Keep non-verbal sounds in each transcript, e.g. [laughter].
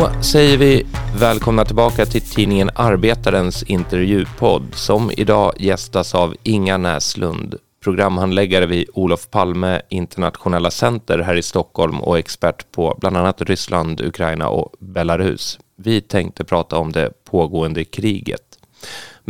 Då säger vi välkomna tillbaka till tidningen Arbetarens intervjupodd som idag gästas av Inga Näslund, programhandläggare vid Olof Palme internationella center här i Stockholm och expert på bland annat Ryssland, Ukraina och Belarus. Vi tänkte prata om det pågående kriget.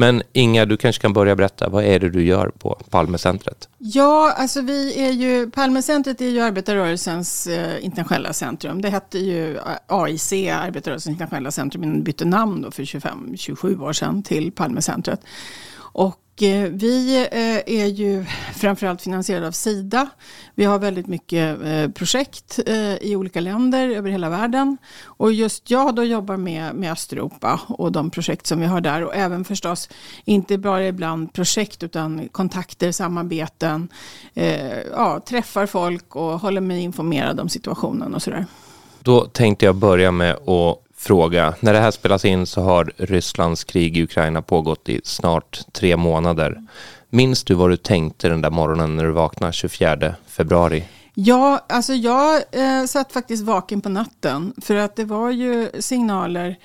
Men Inga, du kanske kan börja berätta, vad är det du gör på Palmecentret? Ja, alltså vi är ju, Palmecentret är ju arbetarrörelsens eh, internationella centrum. Det hette ju eh, AIC, Arbetarrörelsens internationella centrum, men bytte namn då för 25-27 år sedan till Palmecentret. Och Eh, vi eh, är ju framförallt finansierade av Sida. Vi har väldigt mycket eh, projekt i olika länder över hela världen. Och just jag då jobbar med, med Östeuropa och de projekt som vi har där. Och även förstås, inte bara ibland projekt utan kontakter, samarbeten. ja, träffar folk och håller mig informerad om situationen och sådär. Då tänkte jag börja med att fråga. När det här spelas in så har Rysslands krig i Ukraina pågått i snart tre månader. Minns du vad du tänkte den där morgonen när du vaknade 24 februari? Ja, alltså jag eh, satt faktiskt vaken på natten för att det var ju signaler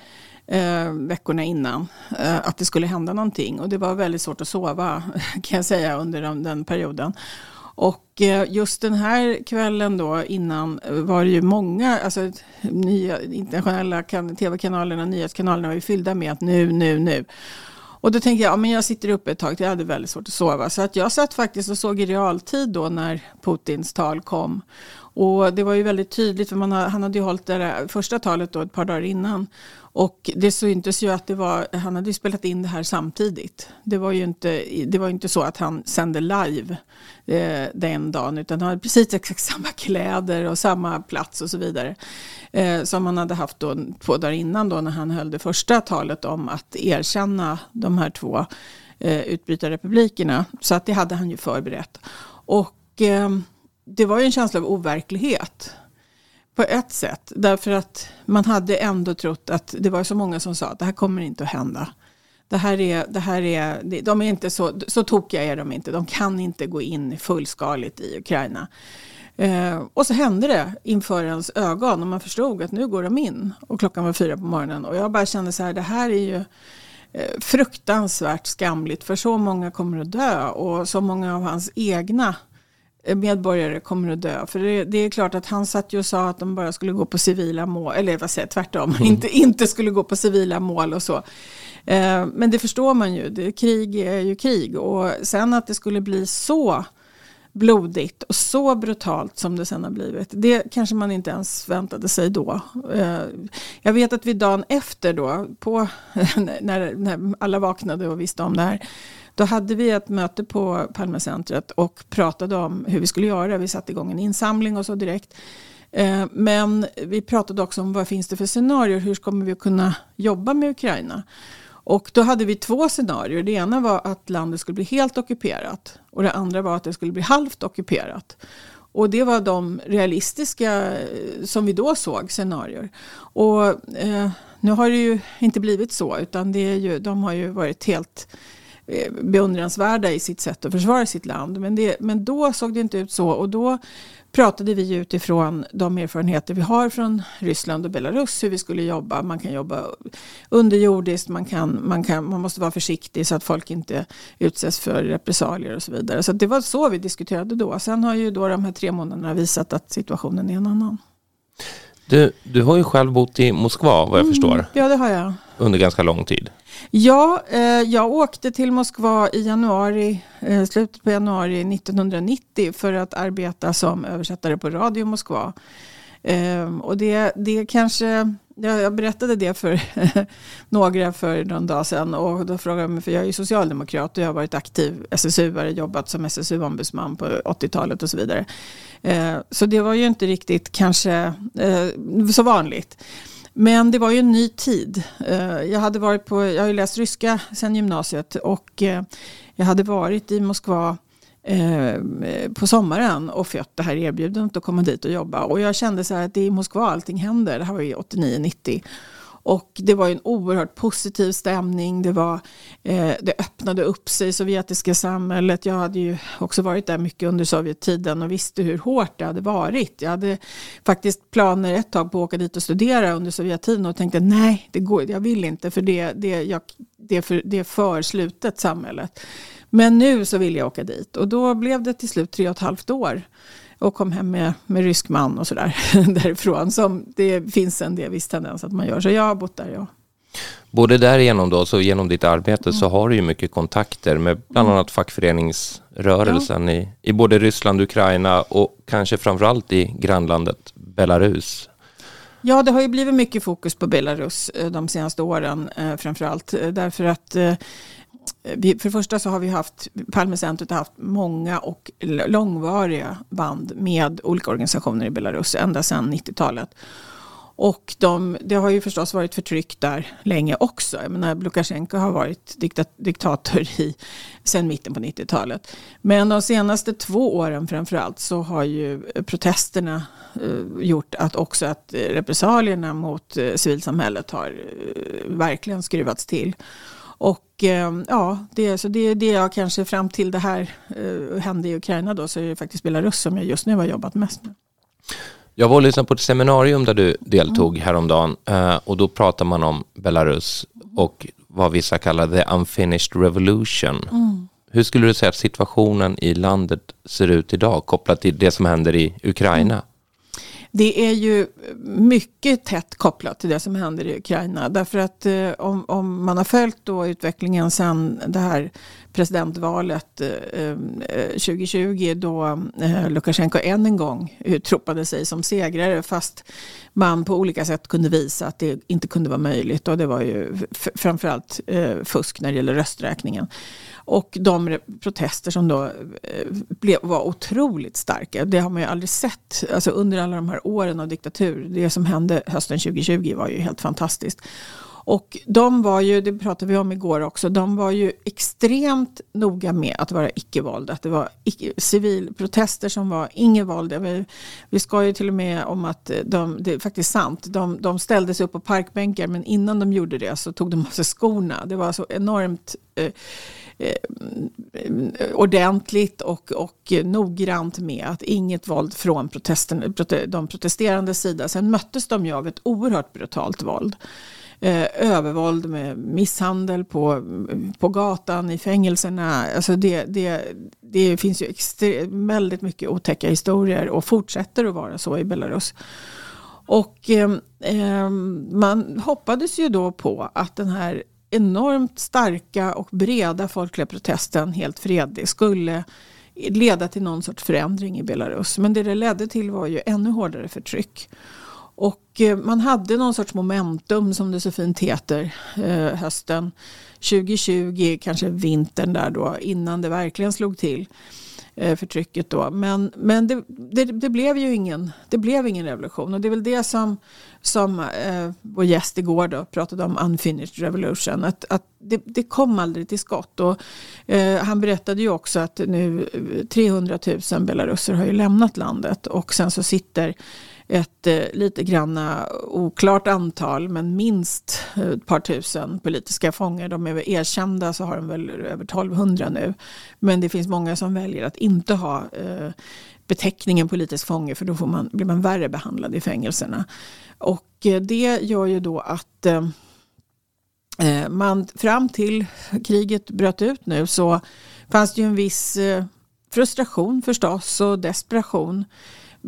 eh, veckorna innan eh, att det skulle hända någonting och det var väldigt svårt att sova [laughs] kan jag säga under den, den perioden. Och eh, just den här kvällen då innan var det ju många, alltså nya internationella tv-kanalerna, nyhetskanalerna var ju fyllda med att nu, nu, nu. Och då tänkte jag, ja men jag sitter uppe ett tag, jag hade väldigt svårt att sova. Så att jag satt faktiskt och såg i realtid då när Putins tal kom. Och det var ju väldigt tydligt, för man, han hade ju hållit det första talet då ett par dagar innan. Och det syntes ju att det var, han hade ju spelat in det här samtidigt. Det var ju inte, det var inte så att han sände live eh, den dagen, utan han hade precis exakt [laughs] samma kläder och samma plats och så vidare. Eh, som han hade haft då två dagar innan då när han höll det första talet om att erkänna de här två eh, utbrytarrepublikerna. Så att det hade han ju förberett. Och eh, det var ju en känsla av overklighet på ett sätt. Därför att man hade ändå trott att det var så många som sa att det här kommer inte att hända. Det här är, det här är, de är inte så, så tokiga är de inte. De kan inte gå in fullskaligt i Ukraina. Eh, och så hände det inför ens ögon och man förstod att nu går de in. Och klockan var fyra på morgonen och jag bara kände så här, det här är ju eh, fruktansvärt skamligt för så många kommer att dö och så många av hans egna medborgare kommer att dö. För det, det, är klart att han satt ju och sa att de bara skulle gå på civila mål, eller vad säger tvärtom, mm. inte, inte skulle gå på civila mål och så. Eh, men det förstår man ju, det, krig är ju krig. Och sen att det skulle bli så blodigt och så brutalt som det sen har blivit. Det kanske man inte ens väntade sig då. Eh, jag vet att vi dagen efter då, på, [laughs] när, när alla vaknade och visste om det här, då hade vi ett möte på Palmecentret och pratade om hur vi skulle göra. Vi satte igång en insamling och så direkt. Eh, men vi pratade också om vad finns det för scenarier? Hur kommer vi kunna jobba med Ukraina? Och då hade vi två scenarier. Det ena var att landet skulle bli helt ockuperat och det andra var att det skulle bli halvt ockuperat. Och det var de realistiska eh, som vi då såg scenarier. Och eh, nu har det ju inte blivit så utan det är ju, de har ju varit helt Eh, beundransvärda i sitt sätt att försvara sitt land. Men, det, men då såg det inte ut så och då pratade vi utifrån de erfarenheter vi har från Ryssland och Belarus hur vi skulle jobba. Man kan jobba underjordiskt, man, kan, man, kan, man måste vara försiktig så att folk inte utsätts för repressalier och så vidare. Så det var så vi diskuterade då. Sen har ju då de här tre månaderna visat att situationen är en annan. Du, du har ju själv bott i Moskva vad jag mm, förstår. Ja, det har jag. Under ganska lång tid. Ja, eh, jag åkte till Moskva i januari, eh, slutet på januari 1990 för att arbeta som översättare på Radio Moskva. Eh, och det, det kanske, jag berättade det för [laughs] några för någon dag sedan och då frågade de mig, för jag är ju socialdemokrat och jag har varit aktiv SSU-are, jobbat som SSU-ombudsman på 80-talet och så vidare. Eh, så det var ju inte riktigt kanske eh, så vanligt. Men det var ju en ny tid. Eh, jag, hade varit på, jag har ju läst ryska sedan gymnasiet och jag hade varit i Moskva eh, på sommaren och fått det här erbjudandet att komma dit och jobba. Och jag kände så här att det är i Moskva allting händer. Det här var ju 89-90. Och det var en oerhört positiv stämning. Det, var, eh, det öppnade upp sig, sovjetiska samhället. Jag hade ju också varit där mycket under Sovjettiden och visste hur hårt det hade varit. Jag hade faktiskt planer ett tag på att åka dit och studera under Sovjettiden och tänkte nej, det går, jag vill inte för det, det, jag, det, är för, det är för slutet samhället. Men nu så vill jag åka dit och då blev det till slut tre och ett halvt år och kom hem med, med rysk man och sådär [laughs] därifrån. Som det finns en del viss tendens att man gör. Så jag har bott där, ja. Både därigenom då, så genom ditt arbete mm. så har du ju mycket kontakter med bland mm. annat fackföreningsrörelsen ja. i, i både Ryssland, Ukraina och kanske framförallt i grannlandet Belarus. Ja, det har ju blivit mycket fokus på Belarus eh, de senaste åren eh, framförallt. Eh, därför att vi, för det första så har vi haft, Palmecentret har haft många och långvariga band med olika organisationer i Belarus ända sedan 90-talet. Och de, det har ju förstås varit förtryck där länge också. Jag menar, Lukasjenko har varit diktat, diktator i, sedan mitten på 90-talet. Men de senaste två åren framförallt så har ju protesterna eh, gjort att också att repressalierna mot eh, civilsamhället har eh, verkligen skruvats till. Och eh, ja, det, så det, det jag kanske fram till det här eh, hände i Ukraina då så är det faktiskt Belarus som jag just nu har jobbat mest med. Jag var och lyssnade på ett seminarium där du deltog mm. häromdagen eh, och då pratar man om Belarus och vad vissa kallar the unfinished revolution. Mm. Hur skulle du säga att situationen i landet ser ut idag kopplat till det som händer i Ukraina? Det är ju mycket tätt kopplat till det som händer i Ukraina. Därför att eh, om, om, man har följt då utvecklingen sedan det här presidentvalet eh, eh 2020 då eh, Lukasjenko än en gång utropade sig som segrare fast man på olika sätt kunde visa att det inte kunde vara möjligt. Och det var ju framförallt eh, fusk när det gäller rösträkningen. Och de protester som då eh, blev, var otroligt starka. Det har man ju aldrig sett alltså under alla de här åren av diktatur. Det som hände hösten 2020 var ju helt fantastiskt. Och de var ju, det pratade vi om igår också, de var ju extremt noga med att vara icke-våld. Att det var icke, civilprotester som var inget våld. Vi, vi ska ju till och med om att de, det är faktiskt sant, de, de ställde sig upp på parkbänkar men innan de gjorde det så tog de av sig skorna. Det var så enormt eh, eh, ordentligt och, och noggrant med att inget våld från protesten, de protesterande sida. Sen möttes de ju av ett oerhört brutalt våld. Eh, övervåld med misshandel på, på gatan, i fängelserna. Alltså det, det, det finns ju extre, väldigt mycket otäcka historier och fortsätter att vara så i Belarus. Och eh, eh man hoppades ju då på att den här enormt starka och breda folkliga protesten, helt fredlig, skulle leda till någon sorts förändring i Belarus. Men det det ledde till var ju ännu hårdare förtryck. Och eh, man hade någon sorts momentum som det så fint heter eh, hösten 2020, kanske vintern där då innan det verkligen slog till eh, förtrycket då. Men, men det, det, det, blev ju ingen, det blev ingen revolution och det är väl det som, som eh, vår gäst igår då pratade om unfinished revolution. Att, att det, det kom aldrig till skott och eh, han berättade ju också att nu 300 000 belaruser har ju lämnat landet och sen så sitter ett eh, lite granna oklart antal, men minst eh, ett par tusen politiska fångar. De är väl erkända så har de väl över 1200 nu. Men det finns många som väljer att inte ha eh, beteckningen politisk fånge för då får man, blir man värre behandlad i fängelserna. Och eh, det gör ju då att eh, eh, man fram till kriget bröt ut nu så fanns det ju en viss frustration förstås och desperation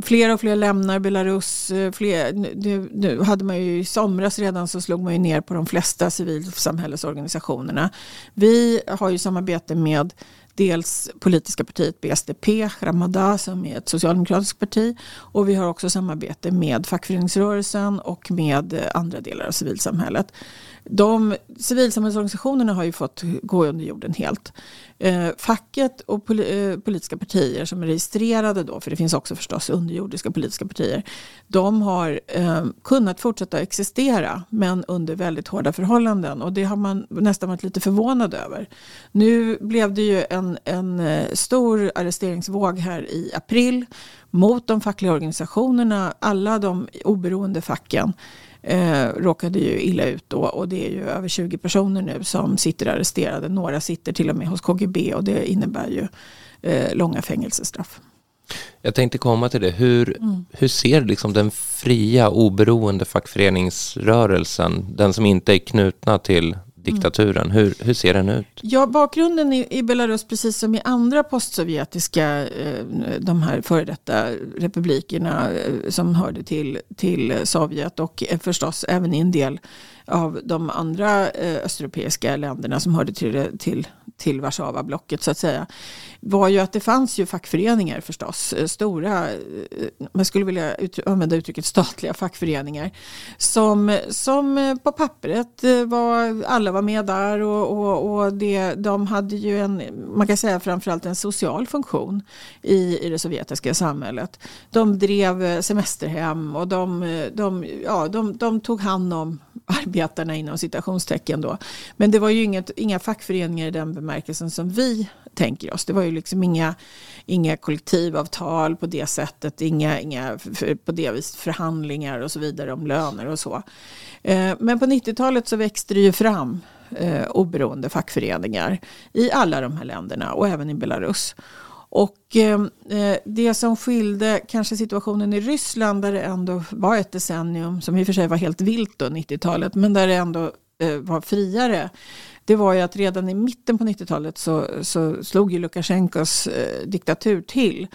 Fler och fler lämnar Belarus. Eh, fler, nu, nu, hade man ju i somras redan så slog man ju ner på de flesta civilsamhällesorganisationerna. Vi har ju samarbete med dels politiska partiet BSDP, Ramada som är ett socialdemokratiskt parti och vi har också samarbete med fackföreningsrörelsen och med eh, andra delar av civilsamhället. De civilsamhällesorganisationerna har ju fått gå under jorden helt. Eh, facket och pol eh, politiska partier som är registrerade då, för det finns också förstås underjordiska politiska partier, de har eh, kunnat fortsätta existera men under väldigt hårda förhållanden och det har man nästan varit lite förvånad över. Nu blev det ju en, en eh, stor arresteringsvåg här i april mot de fackliga organisationerna, alla de oberoende facken eh, råkade ju illa ut då och det är ju över 20 personer nu som sitter arresterade. Några sitter till och med hos KGB och det innebär ju eh, långa fängelsestraff. Jag tänkte komma till det. Hur, mm. hur ser liksom den fria, oberoende fackföreningsrörelsen, den som inte är knutna till diktaturen. Mm. Hur, hur ser den ut? Ja, bakgrunden i, i Belarus, precis som i andra postsovjetiska, eh, de här före detta republikerna eh, som hörde till, till Sovjet och eh, förstås även i en del av de andra eh, östeuropeiska länderna som hörde till, till, till Warszawablocket så att säga, var ju att det fanns ju fackföreningar förstås, eh, stora, eh, man skulle vilja ut, använda uttrycket statliga fackföreningar, som, som eh, på pappret var, alla var med där och, och, och det, de hade ju en, man kan säga framförallt en social funktion i, i det sovjetiska samhället. De drev semesterhem och de, de, ja, de, de tog hand om arbetet arbetarna inom citationstecken då. Men det var ju inget, inga fackföreningar i den bemärkelsen som vi tänker oss. Det var ju liksom inga, inga kollektivavtal på det sättet, inga, inga på det viset förhandlingar och så vidare om löner och så. Eh, men på 90-talet så växte det ju fram eh, oberoende fackföreningar i alla de här länderna och även i Belarus. Och ehm, eh, det som skilde kanske situationen i Ryssland där det ändå var ett decennium som i och för sig var helt vilt då, 90-talet, men där det ändå eh, var friare. Det var ju att redan i mitten på 90-talet så, så slog ju Lukasjenkos eh, diktatur till.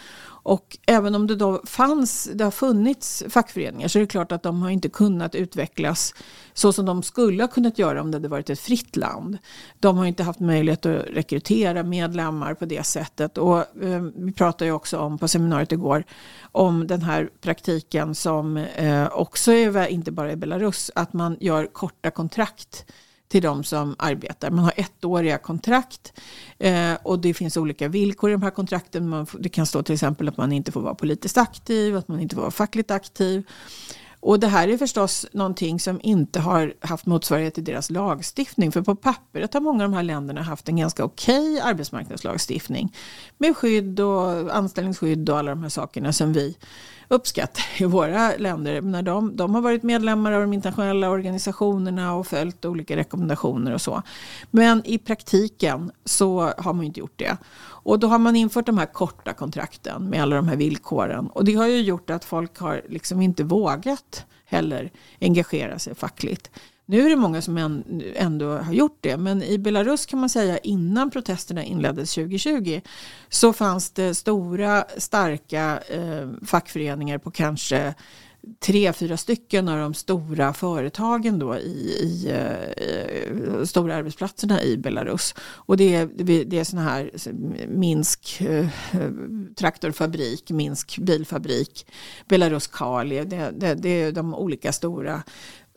Och även om det då fanns, det har funnits fackföreningar så är det klart att de har inte kunnat utvecklas så som de skulle ha kunnat göra om det hade varit ett fritt land. De har inte haft möjlighet att rekrytera medlemmar på det sättet. Och eh, vi pratade ju också om på seminariet igår om den här praktiken som eh, också är, inte bara i Belarus, att man gör korta kontrakt till de som arbetar. Man har ettåriga kontrakt eh, och det finns olika villkor i de här kontrakten. Man, det kan stå till exempel att man inte får vara politiskt aktiv, att man inte får vara fackligt aktiv. Och det här är förstås någonting som inte har haft motsvarighet i deras lagstiftning. För på pappret har många av de här länderna haft en ganska okej okay arbetsmarknadslagstiftning. Med skydd och anställningsskydd och alla de här sakerna som vi uppskattar i våra länder. När de, de har varit medlemmar av de internationella organisationerna och följt olika rekommendationer och så. Men i praktiken så har man inte gjort det. Och då har man infört de här korta kontrakten med alla de här villkoren. Och det har ju gjort att folk har liksom inte vågat heller engagera sig fackligt. Nu är det många som ändå har gjort det, men i Belarus kan man säga innan protesterna inleddes 2020 så fanns det stora starka eh, fackföreningar på kanske tre, fyra stycken av de stora företagen då i, i, i stora arbetsplatserna i Belarus. Och det är, det är sådana här Minsk eh, traktorfabrik, Minsk bilfabrik, Belarus Kali. Det, det, det, är de olika stora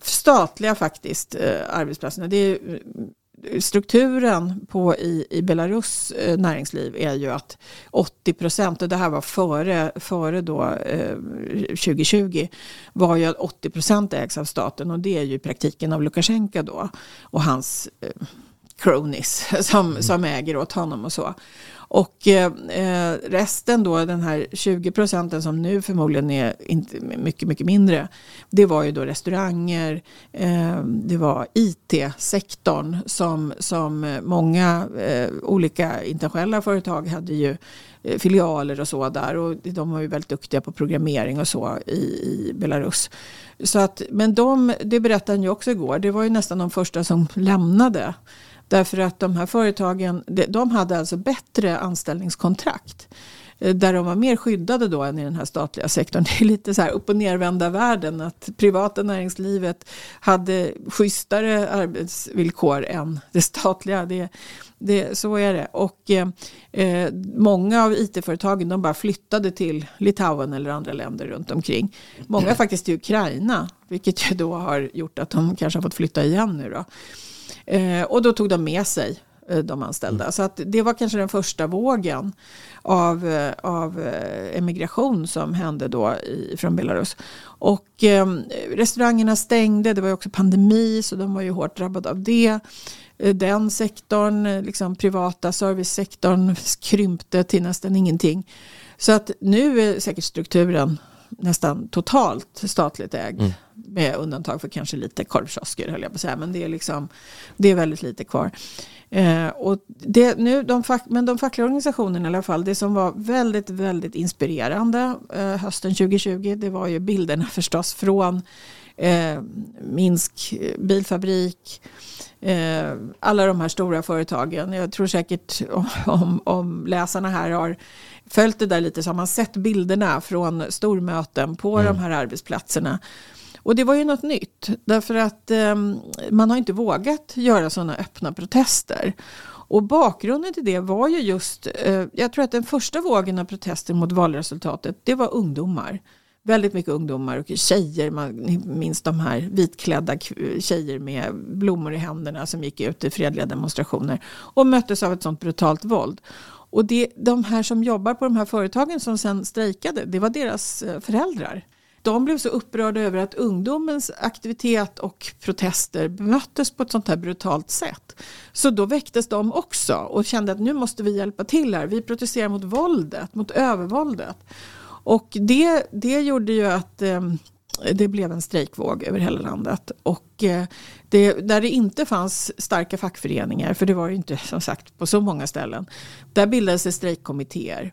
statliga faktiskt uh, arbetsplatserna. Det är, strukturen på i, i Belarus eh, näringsliv är ju att 80 procent, och det här var före, före då, eh, 2020, var ju att 80 procent ägs av staten och det är ju i praktiken av Lukasjenko då och hans eh, cronies [laughs] som, mm. som äger åt honom och så. Och eh, resten då, den här 20 procenten som nu förmodligen är inte, mycket, mycket mindre. Det var ju då restauranger, eh, det var IT-sektorn som, som många eh, olika internationella företag hade ju eh, filialer och så där. Och de var ju väldigt duktiga på programmering och så i, i Belarus. Så att, men de, det berättade han ju också igår, det var ju nästan de första som lämnade Därför att de här företagen de hade alltså bättre anställningskontrakt. Eh, där de var mer skyddade då än i den här statliga sektorn. [laughs] Det är lite så här upp och nervända världen. Att privata näringslivet hade schysstare arbetsvillkor än det statliga. Det, det, så är det. Och eh, eh många av it-företagen de bara flyttade till Litauen eller andra länder runt omkring. Många [clears throat] faktiskt till Ukraina. Vilket ju då har gjort att de kanske har fått flytta igen nu då. Eh, och då tog de med sig eh, de anställda. Mm. Så att det var kanske den första vågen av, eh, av emigration som hände då i, från Belarus. Och eh, restaurangerna stängde, det var också pandemi så de var ju hårt drabbade av det. Den sektorn, liksom privata servicesektorn krympte till nästan ingenting. Så att nu är säkert strukturen nästan totalt statligt ägd. Mm. Med undantag för kanske lite korvkiosker höll jag på att säga. Men det är, liksom, det är väldigt lite kvar. Eh, och det, nu, de fack, men de fackliga organisationerna i alla fall, det som var väldigt, väldigt inspirerande eh, hösten 2020, det var ju bilderna [laughs] förstås från eh, Minsk bilfabrik, eh, alla de här stora företagen. Jag tror säkert om, om läsarna här har följt det där lite så har man sett bilderna från stormöten på mm. de här arbetsplatserna. Och det var ju något nytt därför att eh, man har inte vågat göra sådana öppna protester. Och bakgrunden till det var ju just, eh, jag tror att den första vågen av protester mot valresultatet, det var ungdomar. Väldigt mycket ungdomar och tjejer, man minns de här vitklädda tjejer med blommor i händerna som gick ut i fredliga demonstrationer och möttes av ett sånt brutalt våld. Och det, de här som jobbar på de här företagen som sen strejkade, det var deras eh, föräldrar. De blev så upprörda över att ungdomens aktivitet och protester bemöttes på ett sånt här brutalt sätt. Så då väcktes de också och kände att nu måste vi hjälpa till här. Vi protesterar mot våldet, mot övervåldet. Och det, det gjorde ju att eh, det blev en strejkvåg över hela landet. Och eh, det, där det inte fanns starka fackföreningar, för det var ju inte som sagt på så många ställen, där bildades det strejkkommittéer.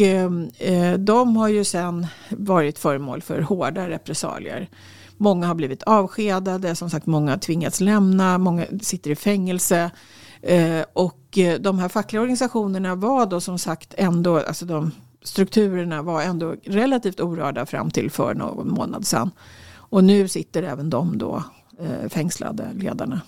Ehm, eh, de har ju sen varit föremål för hårda repressalier. Många har blivit avskedade, som sagt många har tvingats lämna, många sitter i fängelse. Eh, och eh, de här fackliga organisationerna var då som sagt ändå, alltså de strukturerna var ändå relativt orörda fram till för någon månad sedan. Och nu sitter även de då eh, fängslade ledarna.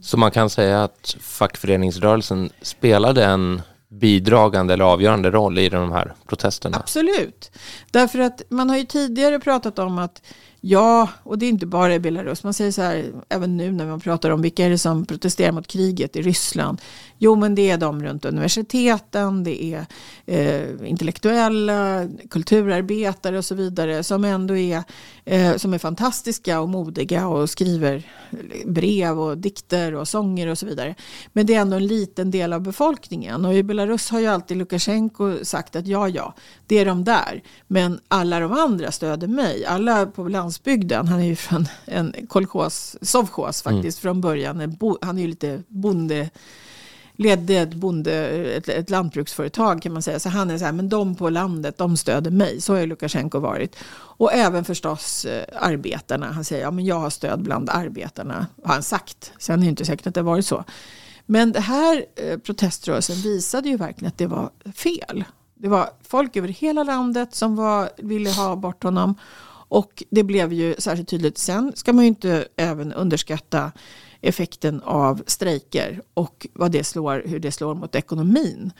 Så man kan säga att fackföreningsrörelsen spelade en bidragande eller avgörande roll i de här protesterna? Absolut. Därför att man har ju tidigare pratat om att Ja, och det är inte bara i Belarus. Man säger så här, även nu när man pratar om vilka är det som protesterar mot kriget i Ryssland. Jo, men det är de runt universiteten, det är eh, intellektuella, kulturarbetare och så vidare som ändå är, eh, som är fantastiska och modiga och skriver brev och dikter och sånger och så vidare. Men det är ändå en liten del av befolkningen och i Belarus har ju alltid Lukasjenko sagt att ja, ja, det är de där, men alla de andra stöder mig. Alla på landsbygden, han är ju från en kolkos, sovkos faktiskt mm. från början, han är ju lite bonde ledde ett, bonde, ett, ett, lantbruksföretag kan man säga. Så han är så här, men de på landet, de stöder mig. Så har Lukasjenko varit. Och även förstås eh, arbetarna. Han säger, ja men jag har stöd bland arbetarna. Har han sagt. Sen är det inte säkert att det har varit så. Men det här eh, proteströrelsen visade ju verkligen att det var fel. Det var folk över hela landet som var, ville ha bort honom. Och det blev ju särskilt tydligt. Sen ska man ju inte även underskatta effekten av strejker och vad det slår, hur det slår mot ekonomin.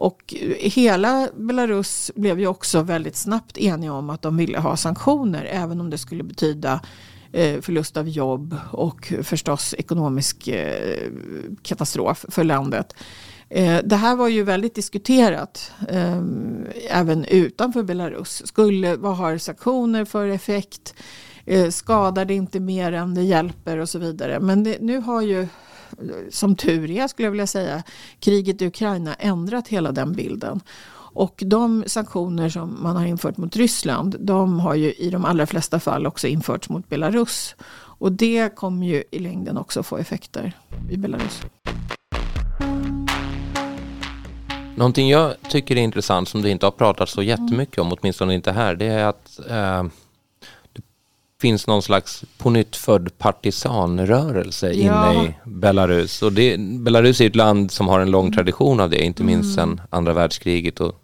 Och hela Belarus blev ju också väldigt snabbt eniga om att de ville ha sanktioner även om det skulle betyda eh, förlust av jobb och förstås ekonomisk eh, katastrof för landet. Eh, det här var ju väldigt diskuterat ehm, även utanför Belarus. Skulle, vad har sanktioner för effekt? Eh, skadar det inte mer än det hjälper och så vidare. Men det, nu har ju, som tur är skulle jag vilja säga, kriget i Ukraina ändrat hela den bilden. Och de sanktioner som man har infört mot Ryssland, de har ju i de allra flesta fall också införts mot Belarus. Och det kommer ju i längden också få effekter i Belarus. Någonting jag tycker är intressant som det inte har pratat så jättemycket om, åtminstone inte här, det är att eh, finns någon slags pånyttfödd partisanrörelse ja. inne i Belarus. Och det, Belarus är ett land som har en lång tradition av det, inte minst mm. sedan andra världskriget och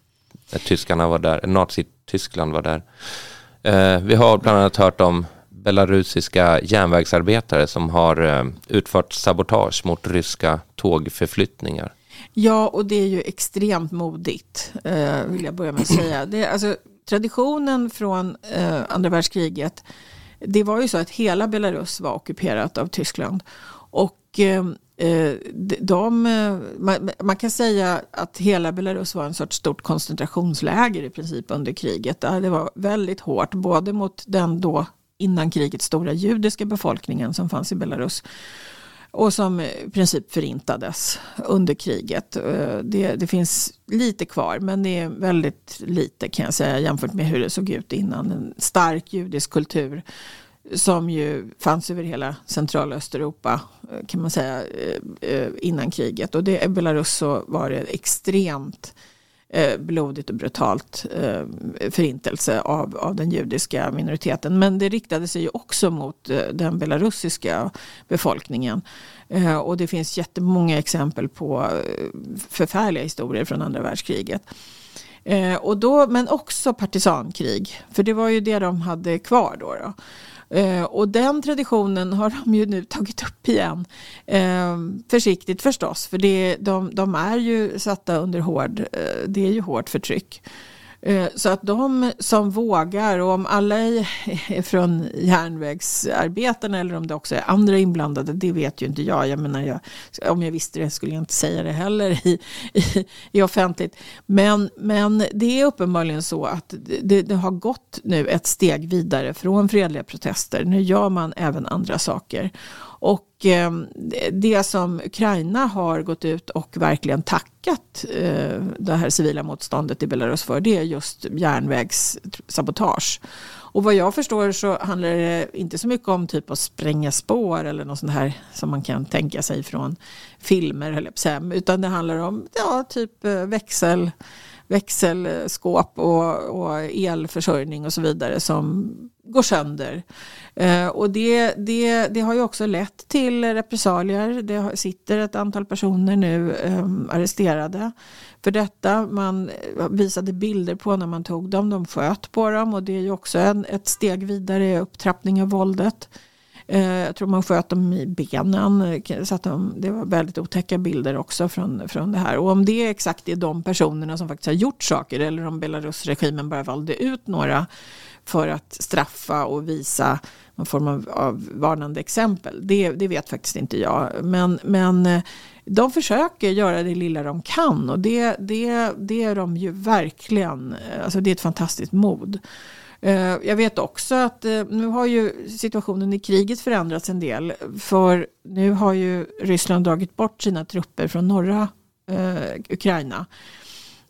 när tyskarna var där, Nazityskland var där. Eh, vi har bland annat hört om belarusiska järnvägsarbetare som har eh, utfört sabotage mot ryska tågförflyttningar. Ja, och det är ju extremt modigt, eh, vill jag börja med att säga. Det, alltså, traditionen från eh, andra världskriget det var ju så att hela Belarus var ockuperat av Tyskland. Och eh, eh de, eh, man, man, kan säga att hela Belarus var en sorts stort koncentrationsläger i princip under kriget. Det var väldigt hårt, både mot den då innan kriget stora judiska befolkningen som fanns i Belarus och som i princip förintades under kriget. Eh, det, det, finns lite kvar men det är väldigt lite kan jag säga jämfört med hur det såg ut innan. En stark judisk kultur som ju fanns över hela centrala Östeuropa eh, kan man säga eh, innan kriget. Och det, i Belarus så var det extremt Eh, Eh, blodigt och brutalt eh, förintelse av, av den judiska minoriteten. Men det riktade sig ju också mot eh, den belarusiska befolkningen. Och det finns jättemånga exempel på förfärliga historier från andra världskriget. Och då, men också partisankrig, för det var ju det de hade kvar då. då. Eh, och den traditionen har de ju nu tagit upp igen. Eh, försiktigt förstås, för det, de, de är ju satta under hård, eh, det är ju hårt förtryck. Eh, så att de som vågar, och om alla är [laughs] från järnvägsarbetarna eller om det också är andra inblandade, det vet ju inte jag. jag, menar jag om jag visste det skulle jag inte säga det heller i, [laughs] i, i offentligt. Men, men det är uppenbarligen så att det, det, har gått nu ett steg vidare från fredliga protester. Nu gör man även andra saker. Och eh, det som Ukraina har gått ut och verkligen tackat eh, det här civila motståndet i Belarus för det är just järnvägssabotage. Och vad jag förstår så handlar det inte så mycket om typ att spränga spår eller något sånt här som man kan tänka sig från filmer eller utan det handlar om ja, typ eh, växel växelskåp och, och elförsörjning och så vidare som går sönder. Eh, och det, det, det har ju också lett till repressalier. Det sitter ett antal personer nu eh, arresterade för detta. Man eh, visade bilder på när man tog dem. De sköt på dem och det är ju också en, ett steg vidare i upptrappning av våldet. Eh, jag tror man sköt dem i benen. Eh, Så att de, det var väldigt otäcka bilder också från, från det här. Och om det exakt är de personerna som faktiskt har gjort saker eller om Belarusregimen bara valde ut några för att straffa och visa någon form av, av varnande exempel. Det, det vet faktiskt inte jag. Men, men eh, de försöker göra det lilla de kan och det, det, det är de ju verkligen, alltså det är ett fantastiskt mod. Eh, jag vet också att eh, nu har ju situationen i kriget förändrats en del. För nu har ju Ryssland dragit bort sina trupper från norra eh, Ukraina.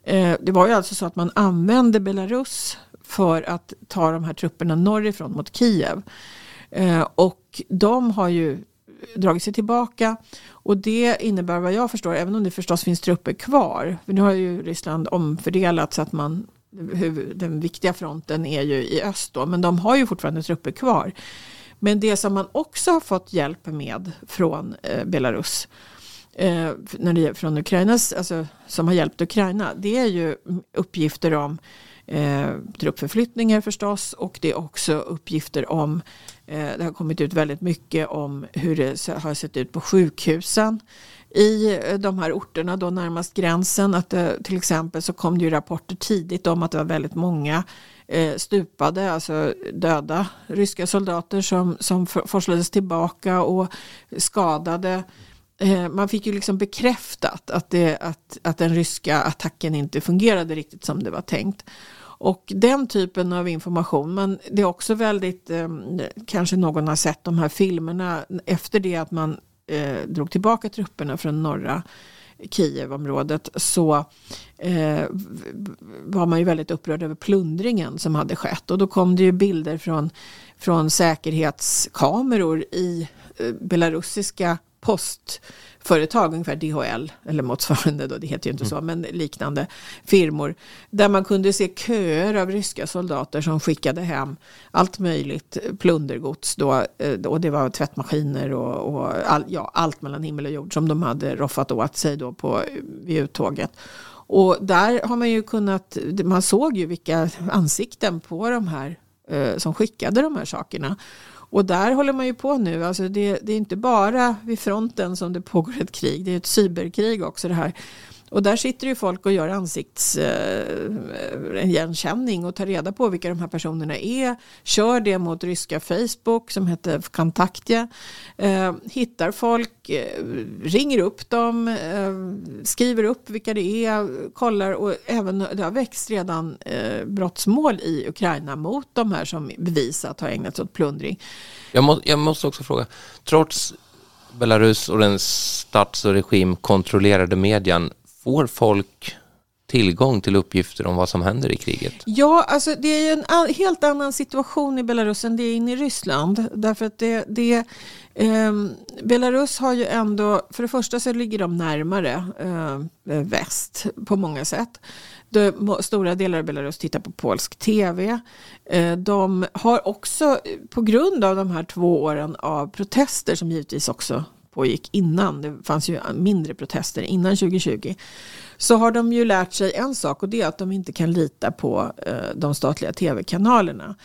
Eh, det var ju alltså så att man använde Belarus för att ta de här trupperna norrifrån mot Kiev. Eh, och de har ju dragit sig tillbaka. Och det innebär vad jag förstår, även om det förstås finns trupper kvar, för nu har ju Ryssland omfördelat så att man den viktiga fronten är ju i öst då, men de har ju fortfarande trupper kvar. Men det som man också har fått hjälp med från eh, Belarus, eh, när det, från Ukrainas, alltså, som har hjälpt Ukraina, det är ju mm, uppgifter om eh, truppförflyttningar förstås och det är också uppgifter om, eh, det har kommit ut väldigt mycket om hur det har sett ut på sjukhusen i eh, de här orterna då närmast gränsen. Att det, till exempel så kom det ju rapporter tidigt om att det var väldigt många eh, stupade, alltså döda ryska soldater som, som forslades tillbaka och skadade. Man fick ju liksom bekräftat att, det, att, att den ryska attacken inte fungerade riktigt som det var tänkt. Och den typen av information, men det är också väldigt, eh, kanske någon har sett de här filmerna efter det att man eh, drog tillbaka trupperna från norra Kievområdet så eh, var man ju väldigt upprörd över plundringen som hade skett. Och då kom det ju bilder från, från säkerhetskameror i eh, belarusiska postföretag, ungefär DHL eller motsvarande, då, det heter ju inte mm. så, men liknande firmor. Där man kunde se köer av ryska soldater som skickade hem allt möjligt plundergods. Då, eh, och det var tvättmaskiner och, och all, ja, allt mellan himmel och jord som de hade roffat åt sig då på, eh, vid uttåget. Och där har man ju kunnat, man såg ju vilka ansikten på de här eh, som skickade de här sakerna. Och där håller man ju på nu. Alltså det, det, är inte bara vid fronten som det pågår ett krig. Det är ett cyberkrig också det här. Och där sitter ju folk och gör ansiktsigenkänning eh, eh, och tar reda på vilka de här personerna är. Kör det mot ryska Facebook som heter Kontaktja. Eh, hittar folk, ringer upp dem, skriver upp vilka det är, kollar och även det har växt redan brottsmål i Ukraina mot de här som bevisat har ägnat sig åt plundring. Jag, må, jag måste också fråga, trots Belarus och den stats och regimkontrollerade medien Får folk tillgång till uppgifter om vad som händer i kriget? Ja, alltså det är en helt annan situation i Belarus än det är inne i Ryssland. Därför att det, det eh, Belarus har ju ändå, för det första så ligger de närmare eh, väst på många sätt. De, stora delar av Belarus tittar på polsk tv. Eh, de har också, på grund av de här två åren av protester som givetvis också pågick innan, det fanns ju mindre protester innan 2020, så har de ju lärt sig en sak och det är att de inte kan lita på eh, de statliga tv-kanalerna.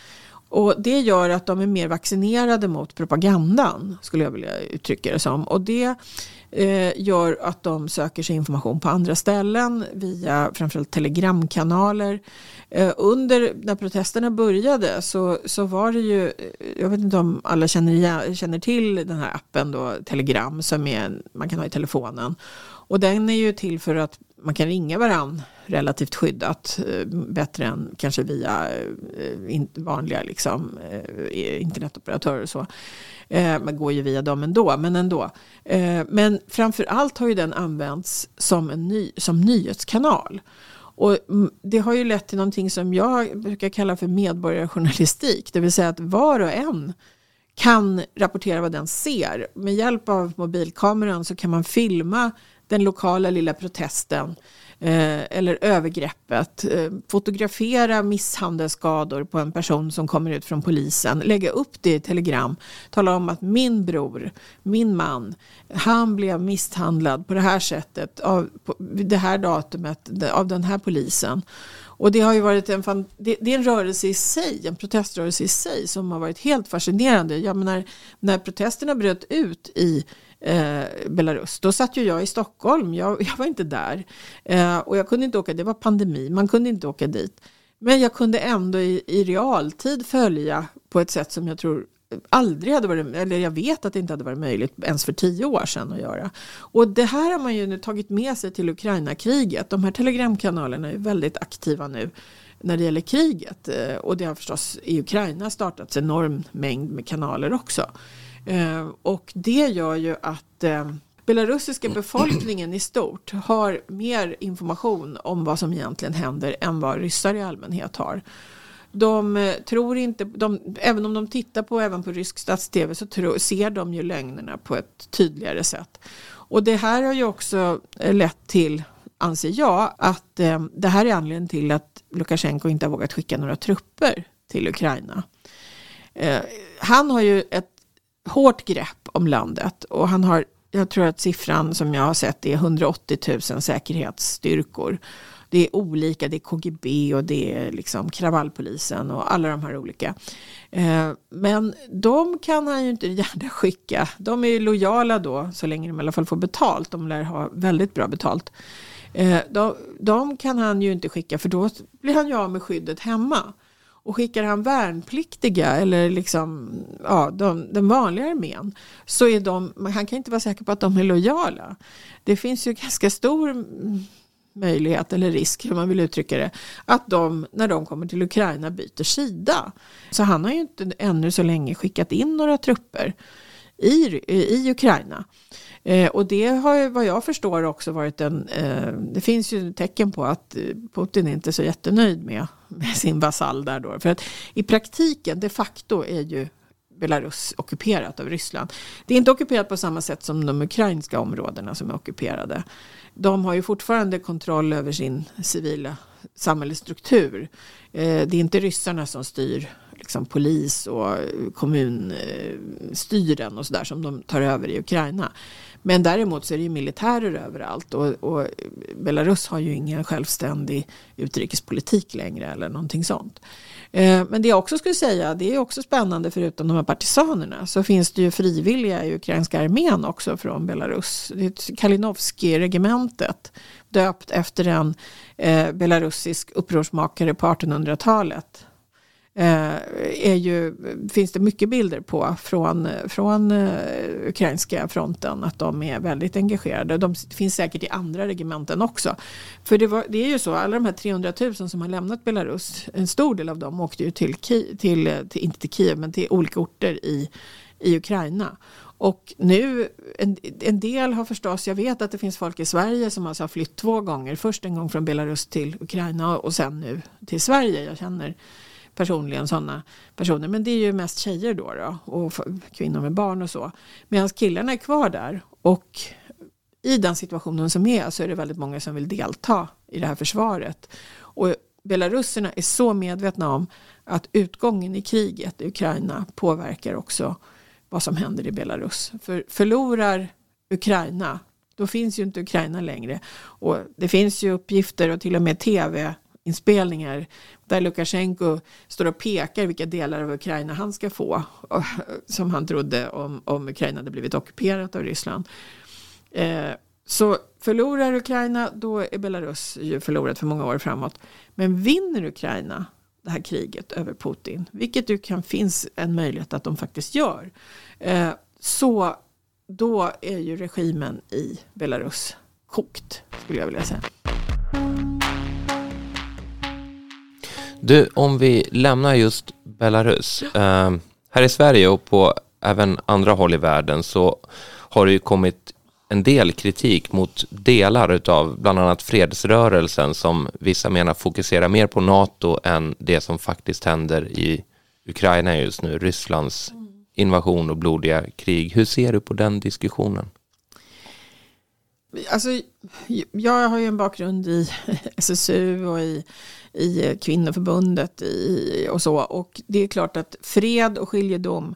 Och det gör att de är mer vaccinerade mot propagandan, skulle jag vilja uttrycka det som. Och det eh, gör att de söker sig information på andra ställen via framförallt telegramkanaler. Eh, under när protesterna började så, så var det ju, eh, jag vet inte om alla känner, känner till den här appen då, Telegram som är, man kan ha i telefonen. Och den är ju till för att man kan ringa varandra relativt skyddat. Eh, bättre än kanske via eh, vanliga liksom, eh, internetoperatörer och så. Man går ju via dem ändå, men ändå. Men framför allt har ju den använts som, en ny, som nyhetskanal. Och mm, det har ju lett till någonting som jag brukar kalla för medborgarjournalistik. Det vill säga att var och en kan rapportera vad den ser. Med hjälp av mobilkameran så kan man filma den lokala lilla protesten Eh, eller övergreppet. Eh, fotografera misshandelsskador på en person som kommer ut från polisen. Lägga upp det i telegram. Tala om att min bror, min man, han blev misshandlad på det här sättet av det här datumet av den här polisen. Och det har ju varit en, det, det, är en rörelse i sig, en proteströrelse i sig som har varit helt fascinerande. Jag menar, när protesterna bröt ut i eh, Belarus. Då satt ju jag i Stockholm, jag, jag var inte där. Eh, och jag kunde inte åka, det var pandemi, man kunde inte åka dit. Men jag kunde ändå i, i realtid följa på ett sätt som jag tror aldrig hade varit, eller jag vet att det inte hade varit möjligt ens för tio år sedan att göra. Och det här har man ju nu tagit med sig till Ukraina-kriget. De här telegramkanalerna är väldigt aktiva nu när det gäller kriget. Eh, och det har förstås i Ukraina startats enorm mängd med kanaler också. Eh, och det gör ju att eh, belarusiska [clears throat] befolkningen i stort har mer information om vad som egentligen händer än vad ryssar i allmänhet har. De eh, tror inte, de, även om de tittar på även på rysk stats-tv så tro, ser de ju lögnerna på ett tydligare sätt. Och det här har ju också lett till, anser jag, att eh, det här är anledningen till att Lukasjenko inte har vågat skicka några trupper till Ukraina. Eh, han har ju ett hårt grepp om landet och han har, jag tror att siffran som jag har sett är 180 000 säkerhetsstyrkor. Det är olika, det är KGB och det är liksom kravallpolisen och alla de här olika. Eh, men de kan han ju inte gärna skicka. De är lojala då så länge de i alla fall får betalt. De lär ha väldigt bra betalt. Eh, de, de kan han ju inte skicka för då blir han ju av med skyddet hemma. Och skickar han värnpliktiga eller liksom, ja, de, den vanliga armén så är de, han kan inte vara säker på att de är lojala. Det finns ju ganska stor möjlighet eller risk, hur man vill uttrycka det, att de när de kommer till Ukraina byter sida. Så han har ju inte ännu så länge skickat in några trupper i, i Ukraina. Eh, och det har ju vad jag förstår också varit en, eh, det finns ju tecken på att Putin Putin inte är så jättenöjd med sin vasall där då. För att i praktiken, de facto är ju Belarus ockuperat av Ryssland. Det är inte ockuperat på samma sätt som de ukrainska områdena som är ockuperade. De har ju fortfarande kontroll över sin civila samhällsstruktur. Eh, det är inte ryssarna som styr liksom polis och kommunstyren och sådär som de tar över i Ukraina. Men däremot så är det ju militärer överallt och, och, Belarus har ju ingen självständig utrikespolitik längre eller någonting sånt. Eh, men det jag också skulle säga, det är också spännande förutom de här partisanerna, så finns det ju frivilliga i ukrainska armén också från Belarus. Det Kalinovskij-regementet, döpt efter en eh, belarusisk upprorsmakare på 1800-talet Eh, är ju, finns det mycket bilder på från, från eh, ukrainska fronten att de är väldigt engagerade. De finns säkert i andra regementen också. För det, var, det är ju så, alla de här 300 000 som har lämnat Belarus, en stor del av dem åkte ju till, till, till inte till Kiev men till olika orter i i Ukraina. Och nu, en, en, del har förstås, jag vet att det finns folk i Sverige som alltså har flytt två gånger. Först en gång från Belarus till Ukraina och sen nu till Sverige. Jag känner personligen sådana personer. Men det är ju mest tjejer då, då och kvinnor med barn och så. Medan killarna är kvar där. Och i den situationen som är så är det väldigt många som vill delta i det här försvaret. Och belarusserna är så medvetna om att utgången i kriget i Ukraina påverkar också vad som händer i Belarus. För förlorar Ukraina, då finns ju inte Ukraina längre. Och det finns ju uppgifter och till och med tv inspelningar där Lukasjenko står och pekar vilka delar av Ukraina han ska få. Som han trodde om, om Ukraina hade blivit ockuperat av Ryssland. Eh, så förlorar Ukraina, då är Belarus ju förlorat för många år framåt. Men vinner Ukraina det här kriget över Putin, vilket ju kan finns en möjlighet att de faktiskt gör, eh, så då är ju regimen i Belarus kokt, skulle jag vilja säga. Du, om vi lämnar just Belarus. Eh, här i Sverige och på även andra håll i världen så har det ju kommit en del kritik mot delar av bland annat fredsrörelsen som vissa menar fokuserar mer på NATO än det som faktiskt händer i Ukraina just nu, Rysslands invasion och blodiga krig. Hur ser du på den diskussionen? Alltså, jag har ju en bakgrund i [laughs] SSU och i, i kvinnoförbundet i, och så. Och det är klart att fred och skiljedom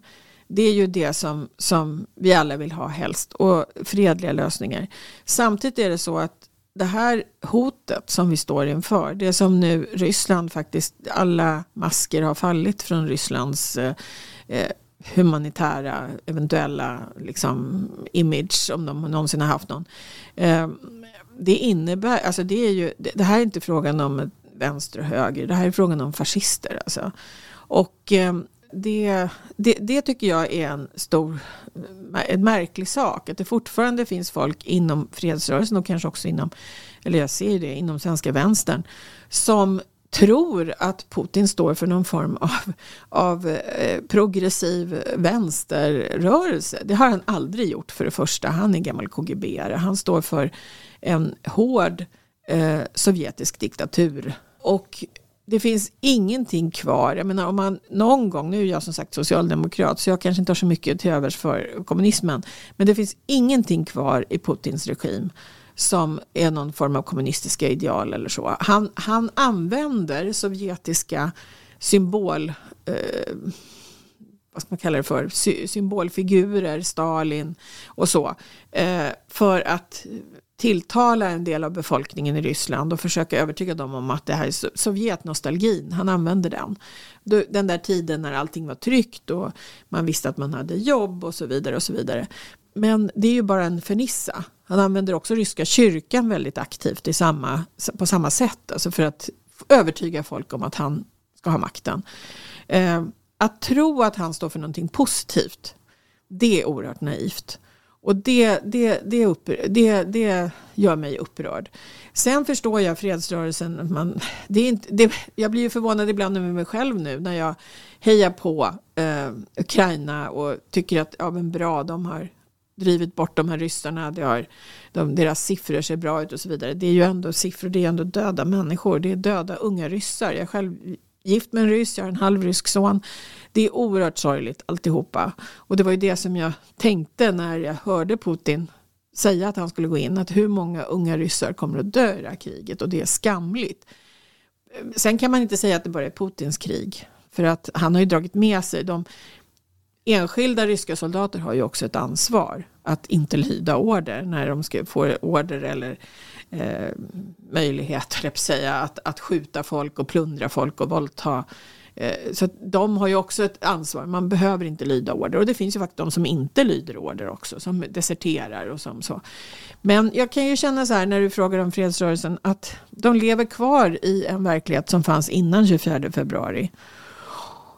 det är ju det som, som vi alla vill ha helst och fredliga lösningar. Samtidigt är det så att det här hotet som vi står inför, det som nu Ryssland faktiskt, alla masker har fallit från Rysslands eh, eh humanitära eventuella liksom, image, om de någonsin har haft någon. Eh, det innebär, alltså det är ju, det, det, här är inte frågan om vänster och höger, det här är frågan om fascister. Alltså. Och eh, det, det, det, tycker jag är en stor, en märklig sak. Att det fortfarande finns folk inom fredsrörelsen och kanske också inom, eller jag ser det, inom svenska vänstern som tror att Putin står för någon form av, av eh, progressiv vänsterrörelse. Det har han aldrig gjort för det första. Han är gammal kgb -are. Han står för en hård eh, sovjetisk diktatur. Och det finns ingenting kvar. Jag menar om man någon gång, nu är jag som sagt socialdemokrat så jag kanske inte har så mycket till övers för kommunismen. Men det finns ingenting kvar i Putins regim som är någon form av kommunistiska ideal eller så. Han, han använder sovjetiska symbol, eh, vad ska man kalla det för, Sy symbolfigurer, Stalin och så, eh, för att tilltala en del av befolkningen i Ryssland och försöka övertyga dem om att det här är Sovjetnostalgin, han använder den. Den där tiden när allting var tryggt och man visste att man hade jobb och så vidare och så vidare. Men det är ju bara en fernissa. Han använder också ryska kyrkan väldigt aktivt i samma, på samma sätt, alltså för att övertyga folk om att han ska ha makten. Eh, att tro att han står för någonting positivt, det är oerhört naivt. Och det, det, det, upp, det, det gör mig upprörd. Sen förstår jag fredsrörelsen. Man, det är inte, det, jag blir ju förvånad ibland över mig själv nu när jag hejar på eh, Ukraina och tycker att ja, men bra, de har drivit bort de här ryssarna. Det har, de, deras siffror ser bra ut och så vidare. Det är ju ändå siffror, det är ändå döda människor. Det är döda unga ryssar. Jag själv gift med en ryss, jag har en halvrysk son. Det är oerhört sorgligt alltihopa. Och det var ju det som jag tänkte när jag hörde Putin säga att han skulle gå in. Att hur många unga ryssar kommer att dö i det här kriget och det är skamligt. Sen kan man inte säga att det bara är Putins krig. För att han har ju dragit med sig de enskilda ryska soldater har ju också ett ansvar att inte lyda order när de ska få order eller eh, möjlighet säga, att, att skjuta folk och plundra folk och våldta. Eh, så de har ju också ett ansvar. Man behöver inte lyda order. Och det finns ju faktiskt de som inte lyder order också. Som deserterar och som så. Men jag kan ju känna så här när du frågar om fredsrörelsen. Att de lever kvar i en verklighet som fanns innan 24 februari.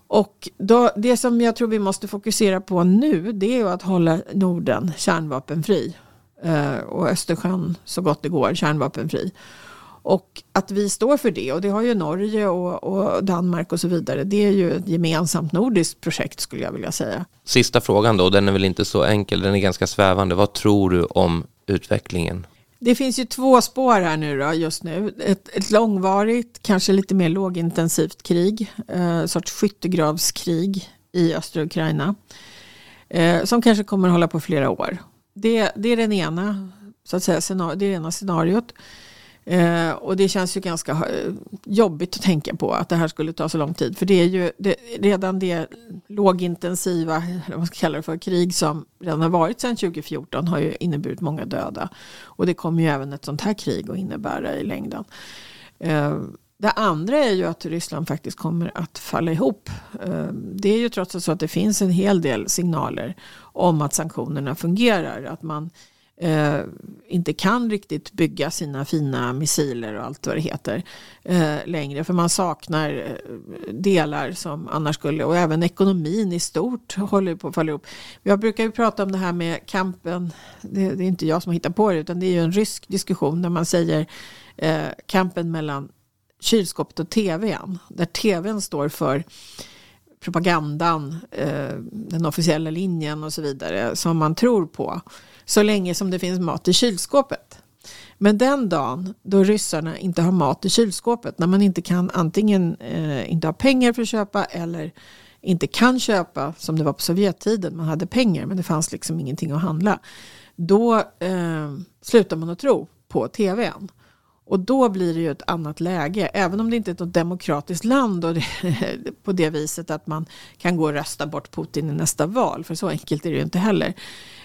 Och då, det som jag tror vi måste fokusera på nu det är ju att hålla Norden kärnvapenfri. Eh, och Östersjön så gott det går kärnvapenfri. Och att vi står för det, och det har ju Norge och, och, Danmark och så vidare, det är ju ett gemensamt nordiskt projekt skulle jag vilja säga. Sista frågan då, den är väl inte så enkel, den är ganska svävande. Vad tror du om utvecklingen? Det finns ju två spår här nu då, just nu. Ett, ett långvarigt, kanske lite mer lågintensivt krig, eh, sorts skyttegravskrig i östra Ukraina, eh, som kanske kommer att hålla på flera år. Det, det är den ena, så att säga, det är det ena scenariot. Eh, och det känns ju ganska eh, jobbigt att tänka på att det här skulle ta så lång tid. För det är ju det, redan det lågintensiva, vad ska kalla det för, krig som redan har varit sedan 2014 har ju inneburit många döda. Och det kommer ju även ett sånt här krig att innebära i längden. Eh, det andra är ju att Ryssland faktiskt kommer att falla ihop. Eh, det är ju trots allt så att det finns en hel del signaler om att sanktionerna fungerar. Att man eh, inte kan riktigt bygga sina fina missiler och allt vad det heter eh, längre. För man saknar eh, delar som annars skulle, och även ekonomin i stort håller på att falla ihop. Jag brukar ju prata om det här med kampen, det, det är inte jag som hittar på det, utan det är ju en rysk diskussion där man säger eh, kampen mellan kylskåpet och tvn. Där tvn står för propagandan, eh, den officiella linjen och så vidare som man tror på så länge som det finns mat i kylskåpet. Men den dagen då ryssarna inte har mat i kylskåpet, när man inte kan antingen eh, inte ha pengar för att köpa eller inte kan köpa som det var på Sovjettiden, man hade pengar men det fanns liksom ingenting att handla. Då eh, slutar man att tro på tvn. Och då blir det ju ett annat läge, även om det inte är ett demokratiskt land och det, [laughs] på det viset att man kan gå och rösta bort Putin i nästa val, för så enkelt är det ju inte heller.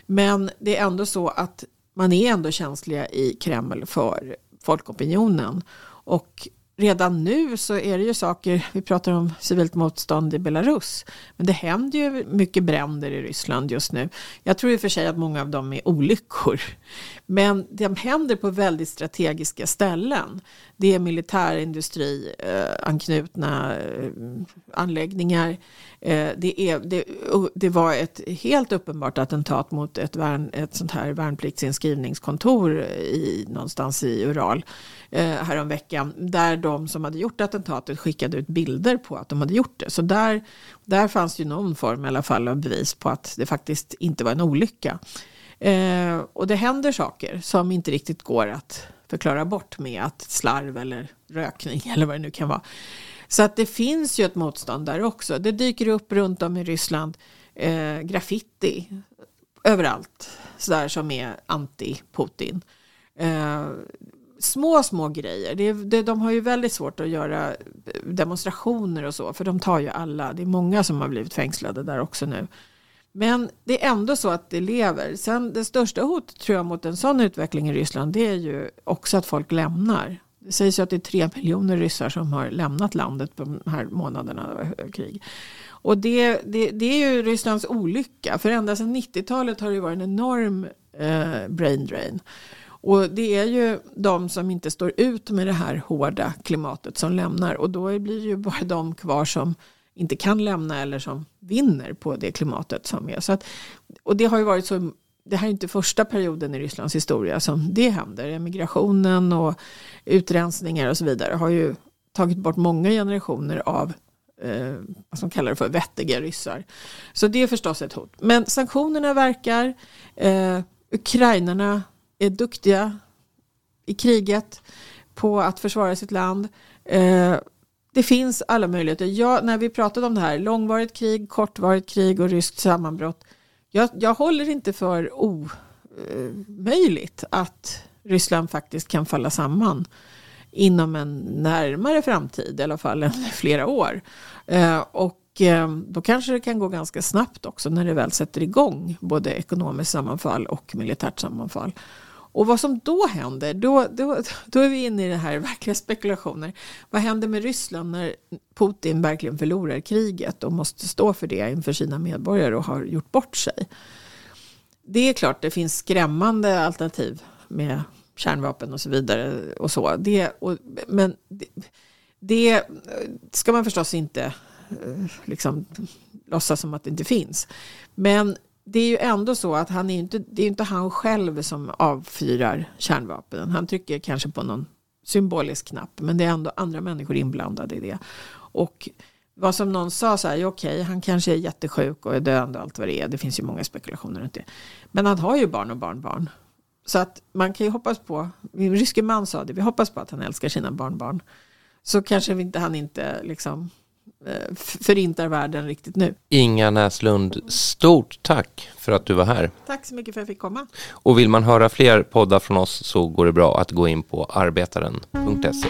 Men det är ändå så att man är ändå känsliga i Kreml för folkopinionen. Och redan nu så är det ju saker, vi pratar om civilt motstånd i Belarus, men det händer ju mycket bränder i Ryssland just nu. Jag tror i och för sig att många av dem är olyckor, men de händer på väldigt strategiska ställen. Det är militärindustrianknutna eh, eh, anläggningar. Eh, det, är, det, det, var ett helt uppenbart attentat mot ett, värn, ett sånt här värnpliktsinskrivningskontor i, någonstans i Ural eh, häromveckan. Där de som hade gjort attentatet skickade ut bilder på att de hade gjort det. Så där, där fanns ju någon form i alla fall av bevis på att det faktiskt inte var en olycka. Eh, och det händer saker som inte riktigt går att förklara bort med att slarv eller rökning [laughs] eller vad det nu kan vara. Så att det finns ju ett motstånd där också. Det dyker upp runt om i Ryssland eh, graffiti överallt sådär som är anti-Putin. Eh, små, små grejer. Det, det, de har ju väldigt svårt att göra eh, demonstrationer och så, för de tar ju alla. Det är många som har blivit fängslade där också nu. Men det är ändå så att det lever. Sen det största hotet tror jag mot en sån utveckling i Ryssland det är ju också att folk lämnar. Det sägs ju att det är tre miljoner ryssar som har lämnat landet på de här månaderna av eh, krig. Och det, det, det är ju Rysslands olycka. För ända sedan 90-talet har det varit en enorm eh, brain drain. Och det är ju de som inte står ut med det här hårda klimatet som lämnar. Och då blir det ju bara de kvar som inte kan lämna eller som vinner på det klimatet som är. Så att, och det har ju varit så, det här är inte första perioden i Rysslands historia som det händer. Emigrationen och utrensningar och så vidare har ju tagit bort många generationer av eh, vad som kallar det för vettiga ryssar. Så det är förstås ett hot. Men sanktionerna verkar. Eh, Ukrainarna är duktiga i kriget på att försvara sitt land. Eh, det finns alla möjligheter. Jag, när vi pratade om det här, långvarigt krig, kortvarigt krig och ryskt sammanbrott. Jag, jag håller inte för omöjligt att Ryssland faktiskt kan falla samman inom en närmare framtid, i alla fall än [laughs] flera år. Eh, och eh, då kanske det kan gå ganska snabbt också när det väl sätter igång både ekonomiskt sammanfall och militärt sammanfall. Och vad som då händer, då, då, då är vi inne i det här verkliga spekulationer. Vad händer med Ryssland när Putin verkligen förlorar kriget och måste stå för det inför sina medborgare och har gjort bort sig? Det är klart det finns skrämmande alternativ med kärnvapen och så vidare och så. Det, och, men det, det ska man förstås inte eh, liksom låtsas som att det inte finns. Men det är ju ändå så att han är inte, det är inte han själv som avfyrar kärnvapen. Han trycker kanske på någon symbolisk knapp, men det är ändå andra människor inblandade i det. Och vad som någon sa så här, okej, okay, han kanske är jättesjuk och är döende och allt vad det är. Det finns ju många spekulationer runt det. Men han har ju barn och barnbarn. Så att man kan ju hoppas på, min ryske man sa det, vi hoppas på att han älskar sina barnbarn. Så kanske inte, han inte liksom förintar världen riktigt nu. Inga Näslund, stort tack för att du var här. Tack så mycket för att jag fick komma. Och vill man höra fler poddar från oss så går det bra att gå in på arbetaren.se.